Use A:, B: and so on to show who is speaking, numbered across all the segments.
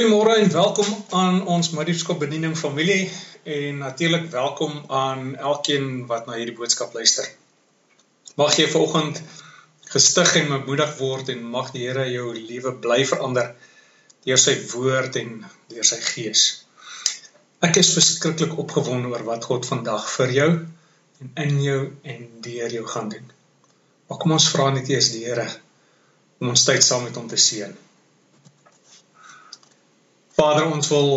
A: Goeiemôre en welkom aan ons Middelskop bediening familie en natuurlik welkom aan elkeen wat na hierdie boodskap luister. Mag jy vanoggend gestig en bemoedig word en mag die Here jou lewe bly verander deur sy woord en deur sy gees. Ek is verskriklik opgewonde oor wat God vandag vir jou en in jou en deur jou gaan doen. Maar kom ons vra net eers die Here om ons tyd saam met hom te seën. Vader, ons wil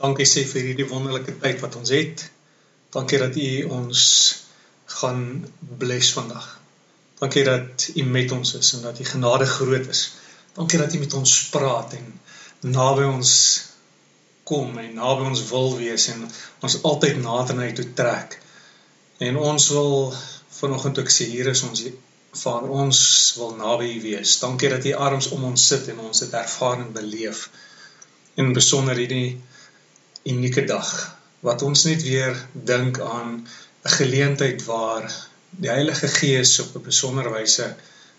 A: dankie sê vir hierdie wonderlike tyd wat ons het. Dankie dat U ons gaan bless vandag. Dankie dat U met ons is en dat U genade groot is. Dankie dat U met ons praat en naby ons kom en naby ons wil wees en ons altyd nader na U toe trek. En ons wil vanoggend ook sê hier is ons Vader, ons wil naby U wees. Dankie dat U arms om ons sit en ons dit ervaar en beleef en besonder hierdie unieke dag wat ons net weer dink aan 'n geleentheid waar die Heilige Gees op 'n besondere wyse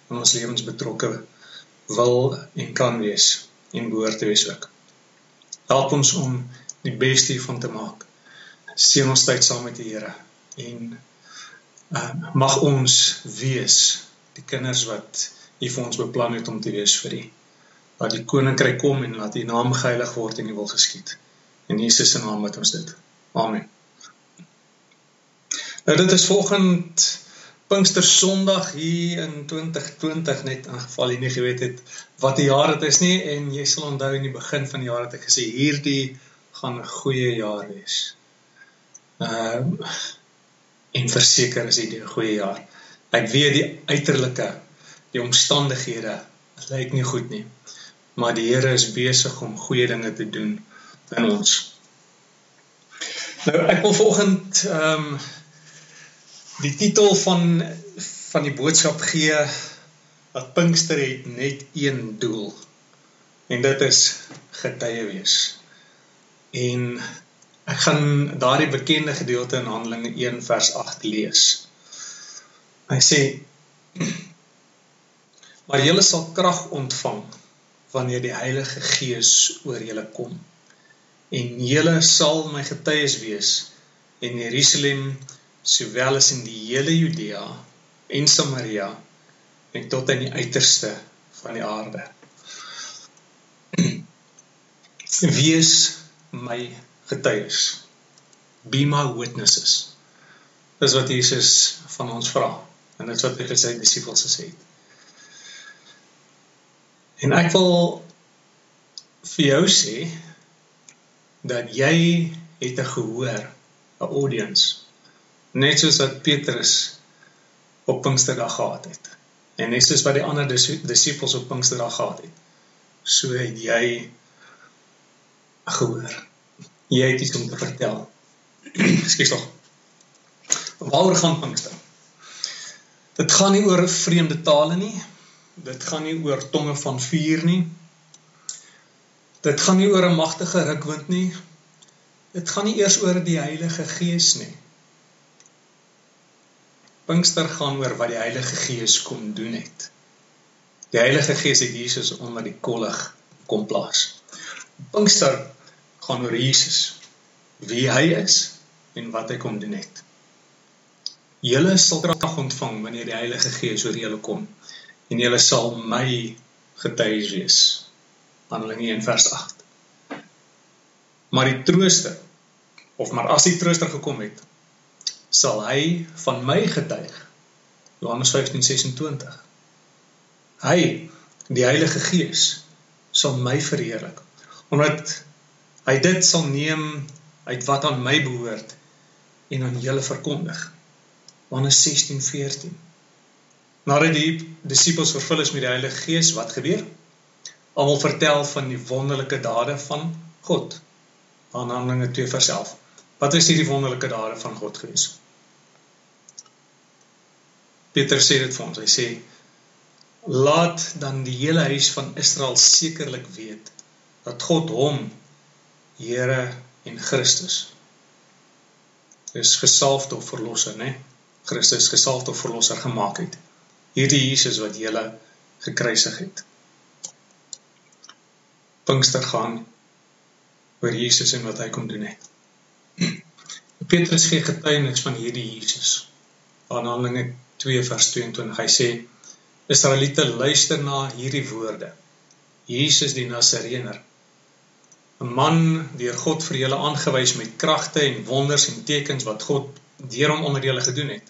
A: in ons lewens betrokke wil en kan wees en behoort te wees ook. Help ons om die beste hiervan te maak. Seën ons tyd saam met die Here en uh, mag ons wees die kinders wat U vir ons beplan het om te wees vir U laat die koninkryk kom en laat u naam geheilig word en u wil geskied. In Jesus se naam bid ons dit. Amen. Nou dit is volgend Pinkster Sondag hier in 2020 net in geval jy nie geweet het wat die jaar dit is nie en jy sal onthou in die begin van die jaar het ek gesê hierdie gaan 'n goeie jaar wees. Ehm uh, en verseker is dit 'n goeie jaar. Ek weet die uiterlike, die omstandighede lyk nie goed nie maar die Here is besig om goeie dinge te doen in ons. Nou ek wil vanoggend ehm um, die titel van van die boodskap gee dat Pinkster het net een doel en dit is getuie wees. En ek gaan daardie bekende gedeelte in Handelinge 1 vers 8 lees. Hy sê maar julle sal krag ontvang wanneer die Heilige Gees oor julle kom. En julle sal my getuies wees in Jerusalem sowel as in die hele Judea en Samaria en tot aan die uiterste van die aarde. Wees my getuies. Be my witnesses. Dis wat Jesus van ons vra en dit is wat hy vir sy disippels gesê het. En ek wil vir jou sê dat jy het 'n gehoor, 'n audience. Net soos wat Petrus op Pinksterdag gehad het. En net soos wat die ander disippels op Pinksterdag gehad het. So het jy gehoor. Jy het iets om te vertel. Ekskuus tog. Waaroor gaan Pinkster? Dit gaan nie oor vreemde tale nie dit gaan nie oor tonge van vuur nie. Dit gaan nie oor 'n magtige rukwind nie. Dit gaan nie eers oor die Heilige Gees nie. Pinkster gaan oor wat die Heilige Gees kom doen het. Die Heilige Gees het Jesus onder die kollig kom plaas. Pinkster gaan oor Jesus, wie hy is en wat hy kom doen het. Julle sal krag ontvang wanneer die Heilige Gees oor julle kom en julle sal my getuies wees. Handelinge 1 vers 8. Maar die trooster of maar as die trooster gekom het, sal hy van my getuig. Johannes 15:26. Hy, die Heilige Gees, sal my verheerlik omdat hy dit sal neem uit wat aan my behoort en aan julle verkondig. Johannes 16:14. Nadat die disippels vervul is met die Heilige Gees, wat gebeur? Almal vertel van die wonderlike dade van God. Aan Handelinge 2 vers 11. Wat is hierdie wonderlike dade van God gewees? Petrus sê dit vir ons. Hy sê laat dan die hele huis van Israel sekerlik weet dat God hom Here en Christus is gesalfde of verlosser, né? Christus gesalfde of verlosser gemaak het hierdie Jesus wat julle gekruisig het. Pinkster gaan oor Jesus en wat hy kom doen het. Petrus gee getuienis van hierdie Jesus. Aan Handelinge 2 vers 22 hy sê Israeliete luister na hierdie woorde. Jesus die Nasareëner 'n man deur God vir julle aangewys met kragte en wonders en tekens wat God deur hom onder julle gedoen het.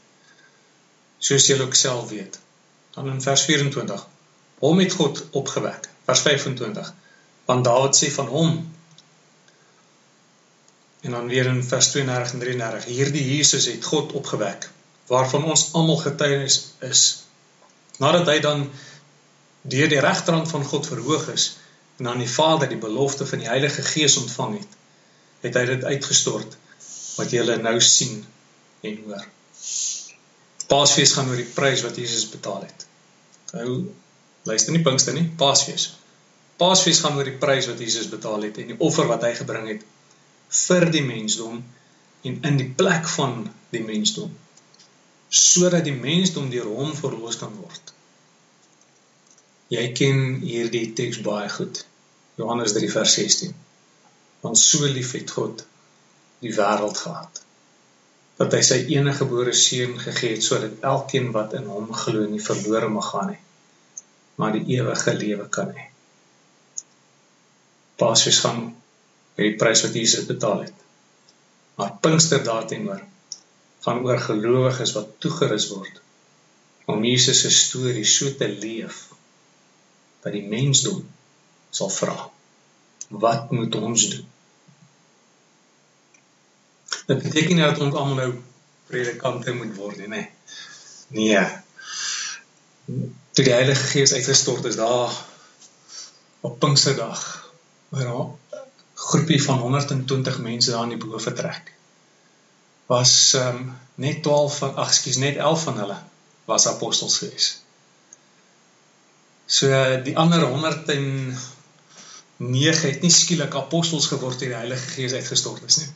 A: Soos julle ook self weet. Dan in vers 24 hom het God opgewek. Vers 25 want Dawid sê van hom en dan weer in vers 32 en 33 hierdie Jesus het God opgewek waarvan ons almal getuienis is nadat hy dan deur die regterhand van God verhoog is en aan die Vader die belofte van die Heilige Gees ontvang het het hy dit uitgestort wat julle nou sien en hoor. Paasfees gaan oor die prys wat Jesus betaal het nou luister nie Pinkster nie Paasfees Paasfees gaan oor die prys wat Jesus betaal het en die offer wat hy gebring het vir die mensdom en in die plek van die mensdom sodat die mensdom deur hom verlos kan word. Jy ken hierdie teks baie goed. Johannes 3 vers 16. Want so lief het God die wêreld gehad dat hy sy enige gebore seun gegee het sodat elkeen wat in hom glo nie verlore mag gaan nie maar die ewige lewe kan hê. Paasfees gaan met die prys wat Jesus betaal het. Maar Pinkster daarteenoor gaan oor gelowiges wat toegerus word om Jesus se storie so te leef dat die mensdom sal vra wat moet ons doen? Dit beteken nie dat ons almal nou predikante moet word nie, nee. Nee. Toe die Heilige Gees uitgestort is daar op Pinksterdag waar 'n groepie van 120 mense daar in die bo vertrek was um, net 12 van ag skus net 11 van hulle was apostels gewees. So die ander 109 het nie skielik apostels geword deur die Heilige Gees uitgestort is nie.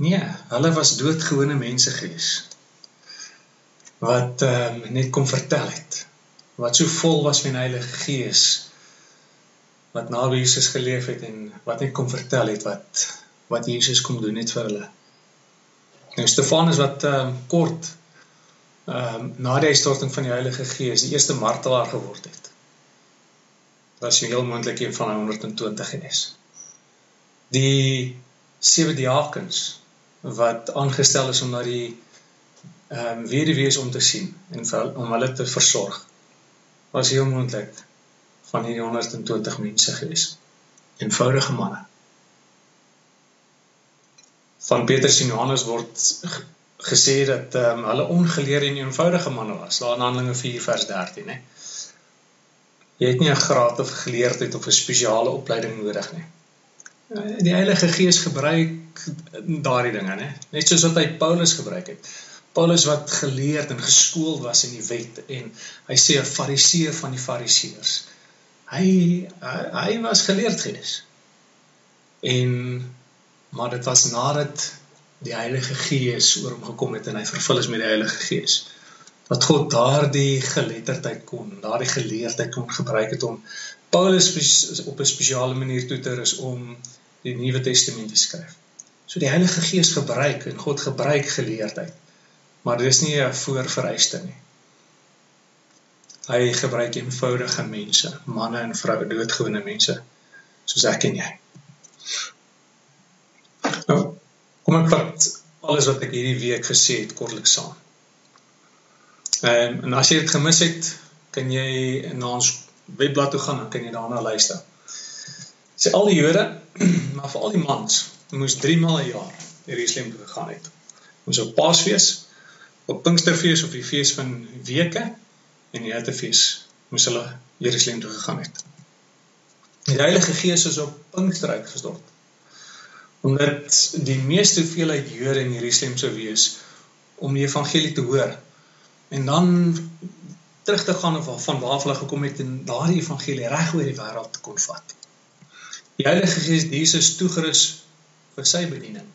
A: Nee, hulle was doodgewone mense gewees wat um, net kom vertel het wat so vol was van die Heilige Gees wat naby Jesus geleef het en wat hy kom vertel het wat wat Jesus kom doen het vir hulle. Nou Stefanus wat um, kort ehm um, na die uitstorting van die Heilige Gees die eerste martelaar geword het. Was hy heel moontlik een van 120 gewees. Die sewe diakens wat aangestel is om na die ehm um, weduwees om te sien en vir, om hulle te versorg was heel moontlik van hierdie 120 mense gewees. Eenvoudige manne. Van Petrus en Johannes word gesê dat ehm um, hulle ongeleerde en eenvoudige manne was. Daar in Handelinge 4 vers 13, hè. Jy het nie 'n graad of geleerdheid of 'n spesiale opleiding nodig nie. Die Heilige Gees gebruik daardie dinge, hè. Net soos wat hy Paulus gebruik het. Paulus wat geleerd en geskoold was in die wet en hy sê 'n fariseer van die fariseërs hy hy, hy was geleerd gewees. En maar dit was nadat die Heilige Gees oor hom gekom het en hy vervul is met die Heilige Gees dat God daardie geletterdheid kon, daardie geleerdheid kon gebruik het om Paulus op 'n spesiale manier toe te rus om die Nuwe Testament te skryf. So die Heilige Gees gebruik en God gebruik geleerdheid. Maar dis nie 'n voorvereiste nie. Hy gebruik eenvoudige mense, manne en vroue, doodgewone mense soos ek en jy. Nou, kom ek vat alles wat ek hierdie week gesê het kortliks saam. Ehm en as jy dit gemis het, kan jy na ons webblad toe gaan en kan jy daarna luister. Sê al die Jode, maar veral die mans, moes 3 maal 'n jaar Jerusalem toe gegaan het. Ons op Paasfees, op Pinksterfees of die fees van weke en die Hitefees moes hulle Jerusalem toe gegaan het. Die Heilige Gees is op Pinkster uitgestort. Omdat die meeste hoeveelheid Jode in Jerusalem sou wees om die evangelie te hoor en dan terug te gaan of van waar hulle gekom het en daardie evangelie reg oor die wêreld kon vat. Die Heilige Gees het Jesus toegerus vir sy bediening.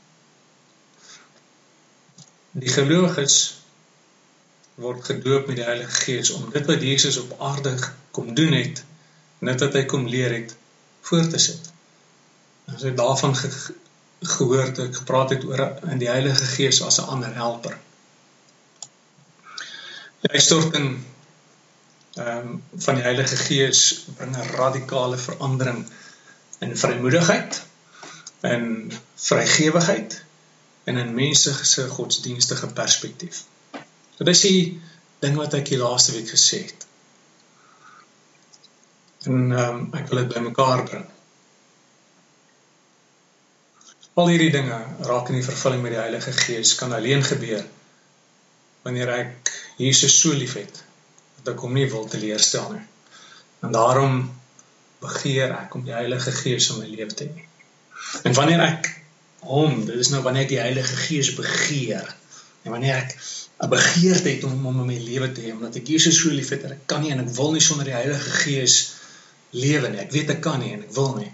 A: Die gelowiges word gedoop met die Heilige Gees om dit wat Jesus op aarde kom doen het, net wat hy kom leer het, voort te sit. As jy daarvan ge gehoor het, ek gepraat het oor in die Heilige Gees as 'n ander helper. Die storting ehm um, van die Heilige Gees bring 'n radikale verandering in vrymoedigheid en vrygewigheid en in mense se godsdienstige perspektief. Dit is die ding wat ek die laaste week gesê het. En ehm um, ek wil dit bymekaar bring. Al hierdie dinge raak in die vervulling met die Heilige Gees kan alleen gebeur wanneer ek Jesus so liefhet dat ek hom nie wil teleurstel nie. En daarom begeer ek om die Heilige Gees in my lewe te hê. En wanneer ek hom, dit is nou wanneer ek die Heilige Gees begeer en wanneer ek 'n begeerte het om hom in my lewe te hê omdat ek Jesus so liefhet dat ek kan nie en ek wil nie sonder die Heilige Gees lewe nie. Ek weet ek kan nie en ek wil nie.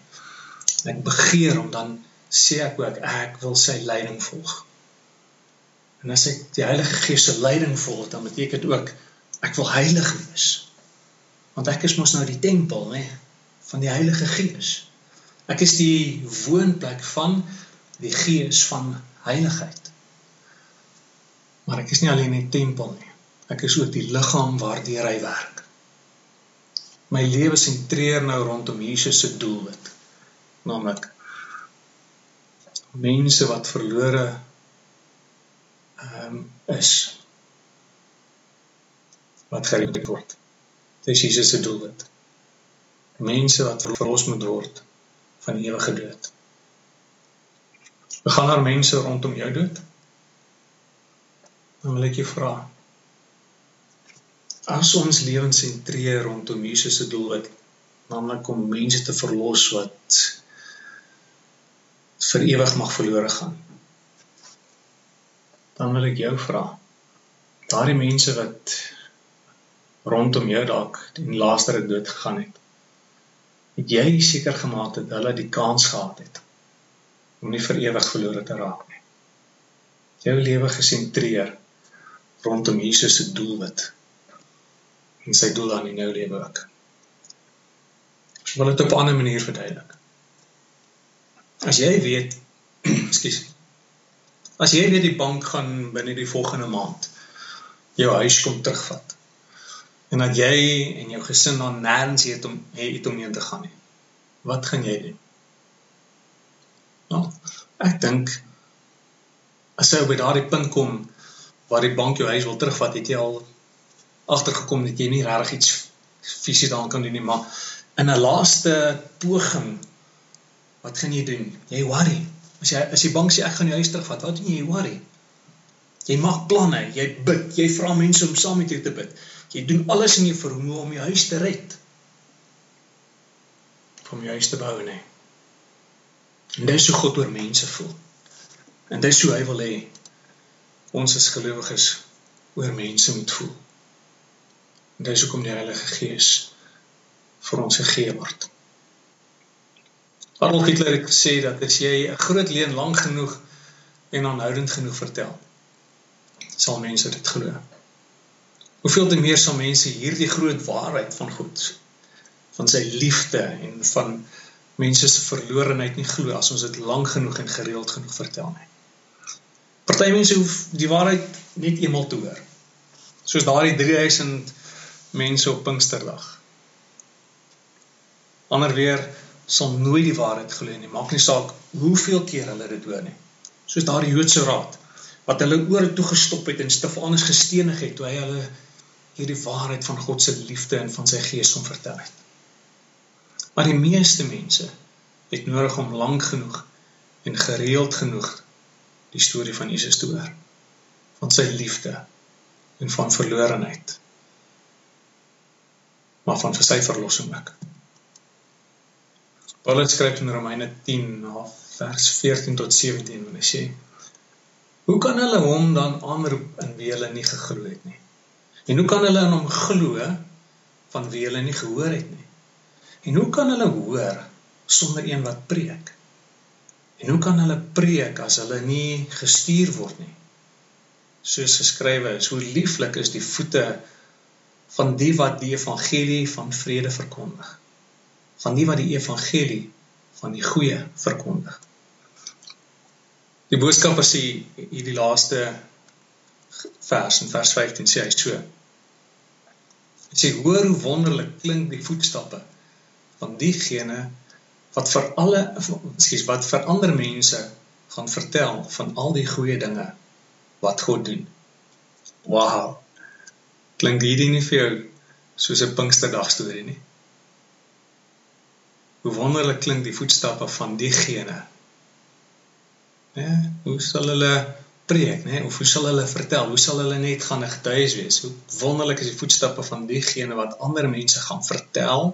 A: En ek begeer om dan sê ek ook ek wil sy leiding volg. En as ek die Heilige Gees se leiding volg, dan beteken dit ook ek wil heilig wees. Want ek is mos nou die tempel, nê, van die Heilige Gees. Ek is die woonplek van die Gees van heiligheid. Maar ek is nie alleen 'n tempel nie. Ek is ook die liggaam waardeur hy werk. My lewe sentreer nou rondom Jesus se doelwit, naamlik mense wat verlore ehm um, is wat gered word. Dis Jesus se doelwit. Mense wat verlos moet word van ewige dood. Gaan daar mense rondom jou dood? Dan wil ek jou vra. As ons lewens sentreer rondom Jesus se doelwit, naamlik om mense te verlos wat vir ewig mag verlore gaan. Dan wil ek jou vra. Daardie mense wat rondom jou dalk in laaste ruk dood gegaan het. Het jy seker gemaak dat hulle die kans gehad het om nie vir ewig verlore te raak nie? Jou lewe gesentreer rondom Jesus se doelwit en sy doel aan in jou lewe ook. Ek wil dit op 'n ander manier verduidelik. As jy weet, ekskuus. As jy weet die bank gaan binne die volgende maand jou huis kom terugvat en dat jy en jou gesin dan nêrens het om het om heen te gaan nie. Wat gaan jy doen? Nou, ek dink as jy by daardie punt kom waar die bank jou huis wil terugvat, het jy al agtergekom dat jy nie regtig iets fisies daaraan kan doen nie, maar in 'n laaste poging wat gaan jy doen? Jy worry. As jy as die bank sê ek gaan jou huis terugvat, wat doen jy? Jy worry. Jy maak planne, jy bid, jy vra mense om saam met jou te bid. Jy doen alles in jou vermoë om jou huis te red. Om jou huis te bou, nee. En dis hoe God oor mense voel. En dis hoe hy wil hê ons as gelowiges oor mense moet voel. En dis hoekom die Heilige Gees vir ons gegee word. Adolf Hitler het gesê dat as jy 'n groot leuen lank genoeg en aanhoudend genoeg vertel, sal mense dit glo. Hoeveel te meer sal mense hierdie groot waarheid van God van sy liefde en van mense se verlorenheid nie glo as ons dit lank genoeg en gereeld genoeg vertel nie. Party mense hoef die waarheid net eenmal te hoor. Soos daardie 3000 mense op Pinksterdag. Ander weer sal nooit die waarheid glo nie. Maak nie saak hoeveel keer hulle dit hoor nie. Soos daardie Joodse raad wat hulle ore toe gestop het en Stefanus gestenig het toe hy hulle hierdie waarheid van God se liefde en van sy gees kom vertel het. Maar die meeste mense het nodig om lank genoeg en gereeld genoeg die storie van Jesus te hoor. Van sy liefde en van verlorenheid. Maar van sy verlossing ook. Paulus skryf in Romeine 10 vers 14 tot 17 en hy sê: Hoe kan hulle hom dan aanroep in wie hulle nie geglo het nie? En hoe kan hulle in hom glo van wie hulle nie gehoor het nie? En hoe kan hulle hoor sonder een wat preek? En hoe kan hulle preek as hulle nie gestuur word nie? Soos geskrywe is, hoe lieflik is die voete van die wat die evangelie van vrede verkondig. Van die wat die evangelie van die goeie verkondig. Die boodskapper sê hier die laaste vers in vers 15 sê hy so. Hy sê hoor hoe wonderlik klink die voetstappe van diegene wat vir alle ekskuus wat vir ander mense gaan vertel van al die goeie dinge wat God doen. Wow. Klink hierdie nie vir jou soos 'n Pinksterdag storie nie? Hoe wonderlik klink die voetstappe van diegene. Ja, hoe sal hulle preek, né? Of hoe sal hulle vertel? Hoe sal hulle net gaan getuies wees? Hoe wonderlik is die voetstappe van diegene wat ander mense gaan vertel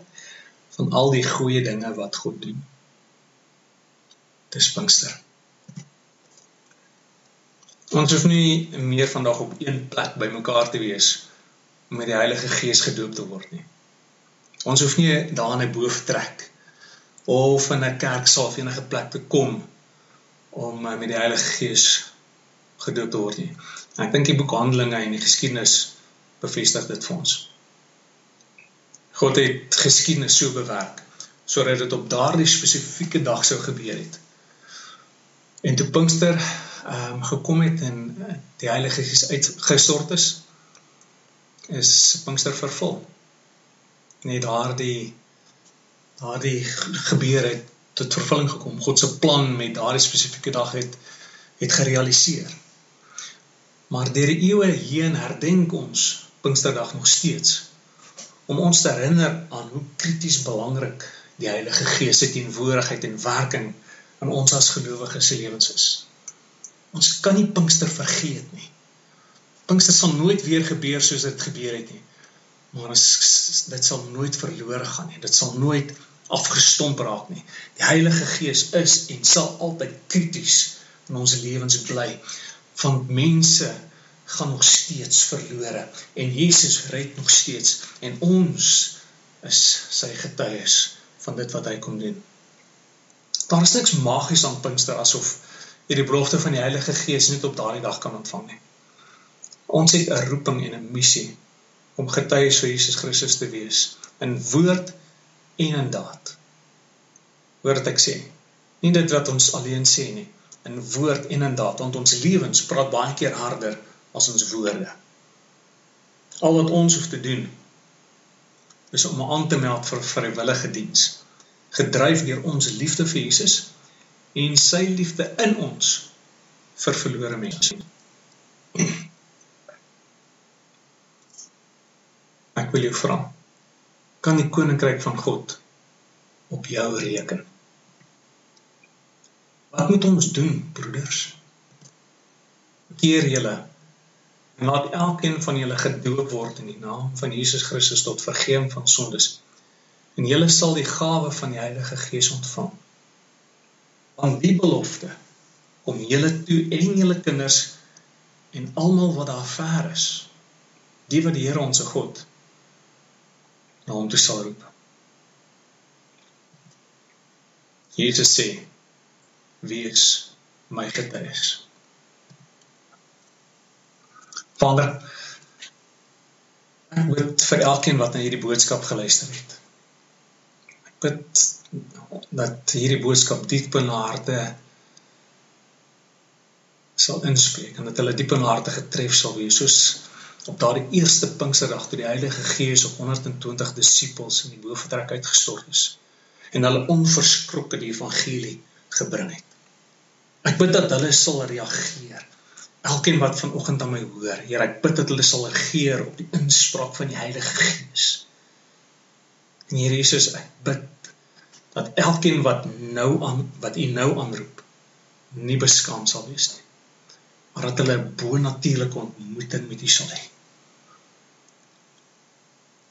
A: van al die goeie dinge wat God doen. Dis Pinkster. Ons hoef nie meer vandag op een plek bymekaar te wees om met die Heilige Gees gedoop te word nie. Ons hoef nie daar in 'n boeftrek of in 'n kerksaal of enige plek te kom om eh, met die Heilige Gees gedoop te word nie. En ek dink die boek Handelinge en die geskiedenis bevestig dit vir ons. God het geskiedenis so bewerk sodat dit op daardie spesifieke dag sou gebeur het. En toe Pinkster ehm um, gekom het en die Heilige Gees uitgestort is, is Pinkster vervul. Net daardie daardie gebeure het tot vervulling gekom. God se plan met daardie spesifieke dag het het gerealiseer. Maar deur die eeue heen herdenk ons Pinksterdag nog steeds om ons te herinner aan hoe krities belangrik die Heilige Gees se teenwoordigheid en werking in ons as gelowiges se lewens is. Ons kan nie Pinkster vergeet nie. Pinkster sal nooit weer gebeur soos dit gebeur het nie. Maar ons dit sal nooit verlore gaan nie. Dit sal nooit afgestomp raak nie. Die Heilige Gees is en sal altyd krities in ons lewens bly. Van mense gaan nog steeds verlore en Jesus red nog steeds en ons is sy getuies van dit wat hy kom doen. Daar is niks magies aan Pinkster asof jy die belofte van die Heilige Gees net op daardie dag kan ontvang nie. Ons het 'n roeping en 'n missie om getuies vir Jesus Christus te wees in woord en in daad. Hoor wat ek sê. Nie dit wat ons alleen sê nie, in woord en in daad, want ons lewens praat baie keer harder as ons woorde. Al wat ons hoef te doen is om aan te meld vir vrywillige diens, gedryf deur ons liefde vir Jesus en sy liefde in ons vir verlore mense. Ek wil jou vra, kan die koninkryk van God op jou reken? Wat moet ons doen, broeders? Keer julle en laat elkeen van julle gedoop word in die naam van Jesus Christus tot vergifnis van sondes. En julle sal die gawe van die Heilige Gees ontvang aan die belofte om julle toe en julle kinders en almal wat daar ver is die wat die Here ons God na hom toe sal roep. Jesus sê: "Wees my getuies." Vader, ek bid vir elkeen wat na hierdie boodskap geluister het. Ek bid dat hierdie boodskap diep in hulle harte sal inspreek en dat hulle diep in hulle harte getref sal wees soos op daardie eerste Pinksterdag toe die Heilige Gees op 120 disippels in die boefretrek uitgestort is en hulle onverskrokke die evangelie gebring het. Ek bid dat hulle sal reageer. Elkeen wat vanoggend aan my hoor, Here, ek bid dat hulle sal reageer op die inspraak van die Heilige Gees. En Here Jesus, ek bid dat elkeen wat nou aan wat u nou aanroep nie beskaam sal wees nie maar dat hulle 'n bo-natuurlike ontmoeting met u sal hê.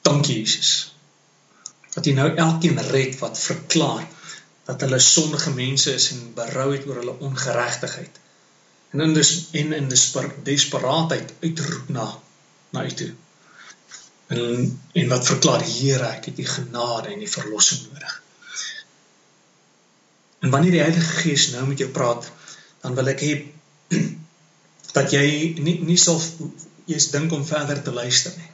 A: Dankie Jesus. Dat u nou elkeen red wat verklaar dat hulle sondige mense is en berou het oor hulle ongeregtigheid. En in dis en in dis desperaatheid uitroep na na u toe. En en wat verklaar Here, ek het u genade en u verlossing nodig. En wanneer die Heilige Gees nou met jou praat, dan wil ek hê dat jy nie nie sal eers dink om verder te luister nie.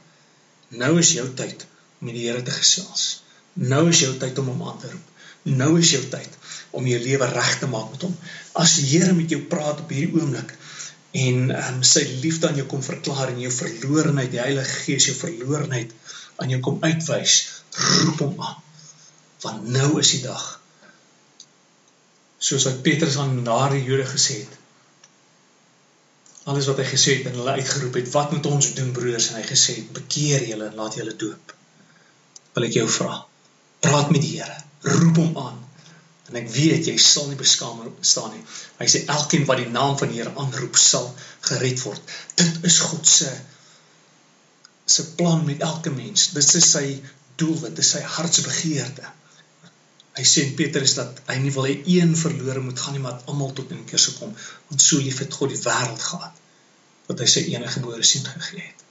A: Nou is jou tyd om met die Here te gesels. Nou is jou tyd om hom aan te roep. Nou is jou tyd om jou lewe reg te maak met hom. As die Here met jou praat op hierdie oomblik en um, sy liefde aan jou kom verklaar en jou verlorenheid, die Heilige Gees jou verlorenheid aan jou kom uitwys, roep hom aan. Want nou is die dag. Soos wat Petrus aan daardie Jode gesê het. Alles wat hy gesê het en hulle uitgeroep het, wat moet ons doen broers en hy gesê het, bekeer julle en laat julle doop. Wil ek jou vra, praat met die Here, roep hom aan. En ek weet jy sal nie beskaam staan nie. Hy sê elkeen wat die naam van die Here aanroep sal gered word. Dit is God se se plan met elke mens. Dit is sy doelwit, dit is sy hartsbegeerte. Hy sê in Petrus dat hy nie wil hê een verlore moet gaan nie, maar almal tot in keer sou kom. Want so lief het God die wêreld gehad dat hy sy enige gebore seun gegee het.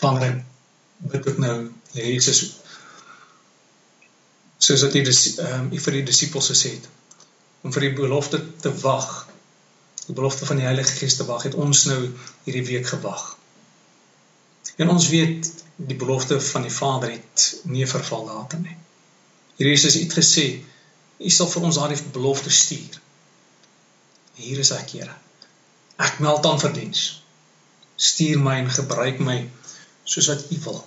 A: Wanneer bid ek nou Jesus soos wat hy ehm um, vir die disippels gesê het om vir die belofte te wag. Die belofte van die Heilige Gees te wag het ons nou hierdie week gewag. En ons weet die belofte van die Vader het nie verval datum nie. Hier Jesus het gesê, "U sal vir ons daardie belofte stuur." Hier is ek, Here. Ek meld aan vir diens. Stuur my en gebruik my soos wat U wil.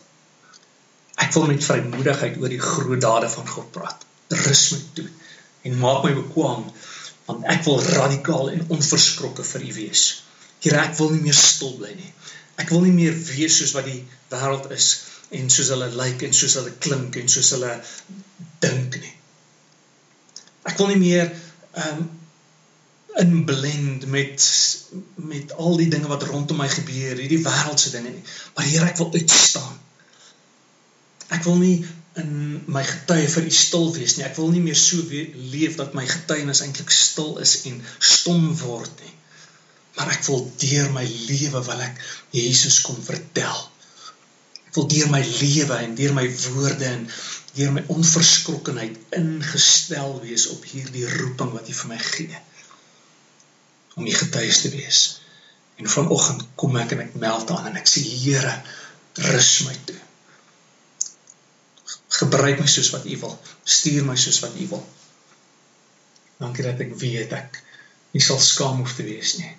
A: Ek wil met vrymoedigheid oor die groot dade van God praat. Rus my toe en maak my bekwam want ek wil radikaal en onverskrokke vir U wees. Here, ek wil nie meer stil bly nie. Ek wil nie meer wees soos wat die wêreld is en soos hulle lyk en soos hulle klink en soos hulle dink nie. Ek wil nie meer ehm um, inblend met met al die dinge wat rondom my gebeur, hierdie wêreldse dinge nie. Maar Here, ek wil uitstaan. Ek wil nie in my getuie vir U stil wees nie. Ek wil nie meer so leef dat my getuienis eintlik stil is en stom word nie maar ek wil deur my lewe wil ek Jesus kom vertel. Ek wil deur my lewe en deur my woorde en deur my onverskrokkenheid ingestel wees op hierdie roeping wat U vir my gee. Om U getuies te wees. En vanoggend kom ek en ek meld aan en ek sê Here, rus my toe. Gebruik my soos wat U wil. Stuur my soos wat U wil. Dankie dat ek weet ek nie sal skaam hoef te wees nie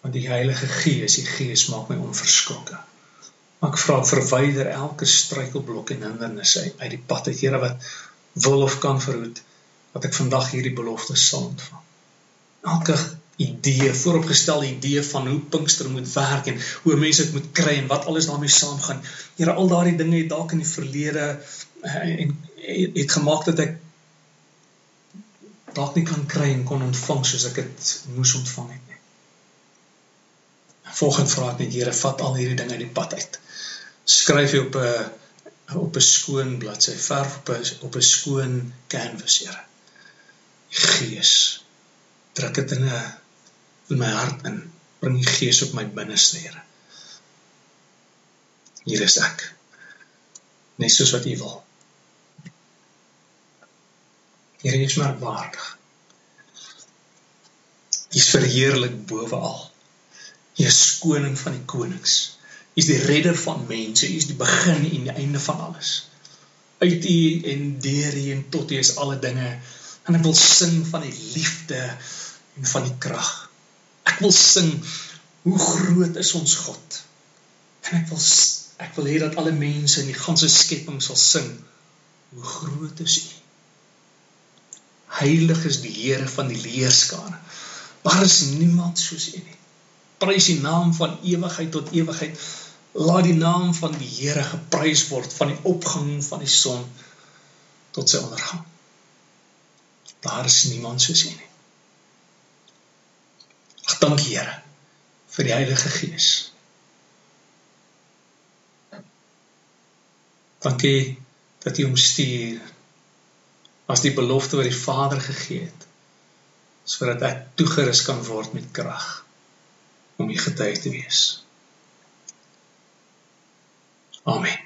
A: want die Heilige Gees, die Gees maak my onverskrokke. Maar ek vra verwyder elke struikelblok en hindernis uit die pad uit Here wat wil of kan verhoed dat ek vandag hierdie belofte sal ontvang. Elke idee, vooropgestelde idee van hoe Pinkster moet werk en hoe mense dit moet kry en wat alles daarmee saamgaan. Here, al daardie dinge het dalk in die verlede eh, en het gemaak dat ek dalk nie kan kry en kon ontvang soos ek dit moes ontvang het. Volgens vra ek net Here, vat al hierdie dinge uit die pad uit. Skryf jy op 'n op 'n skoon bladsy, verf op 'n op 'n skoon canvas, Here. Gees, druk dit in 'n in my hart in. Bring die Gees op my binneste, Here. Hier is ek. Net soos wat U wil. Here, U is maar waardig. U is verheerlik bowe al. Hy is koning van die konings. Hy is die redder van mense. Hy is die begin en die einde van alles. Uit U en deur U en tot U is alle dinge. En ek wil sing van die liefde en van die krag. Ek wil sing hoe groot is ons God. En ek wil ek wil hê dat alle mense in die ganse skepping sal sing hoe groot is U. Heilig is die Here van die leerskare. Daar is niemand soos U nie prys die naam van ewigheid tot ewigheid. Laat die naam van die Here geprys word van die opgang van die son tot sy ondergang. Daar is niemand soos U nie. Ag dank Here vir die Heilige Gees. Dankie dat U hom stuur as die belofte wat die Vader gegee het sodat ek toegerus kan word met krag om u getuie te wees. Amen.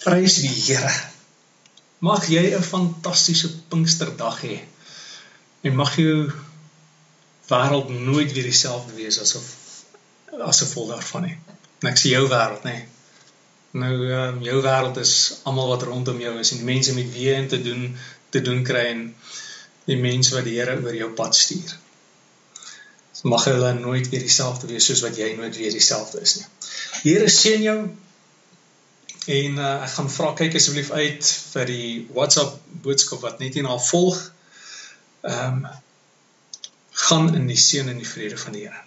A: Prys die Here. Mag jy 'n fantastiese Pinksterdag hê. En mag jou wêreld nooit weer dieselfde wees asof as gevolg daarvan nie. En ek sien jou wêreld, nê. Nou ehm um, jou wêreld is almal wat rondom jou is en die mense met wie jy te doen te doen kry en die mense wat die Here oor jou pad stuur. Mag hulle nooit weer dieselfde wees soos wat jy nooit weer dieselfde is nie. Die Here seën jou. En uh, ek gaan vra kyk asseblief uit vir die WhatsApp boodskap wat net hierna volg. Ehm um, gaan in die seën en die vrede van die Here.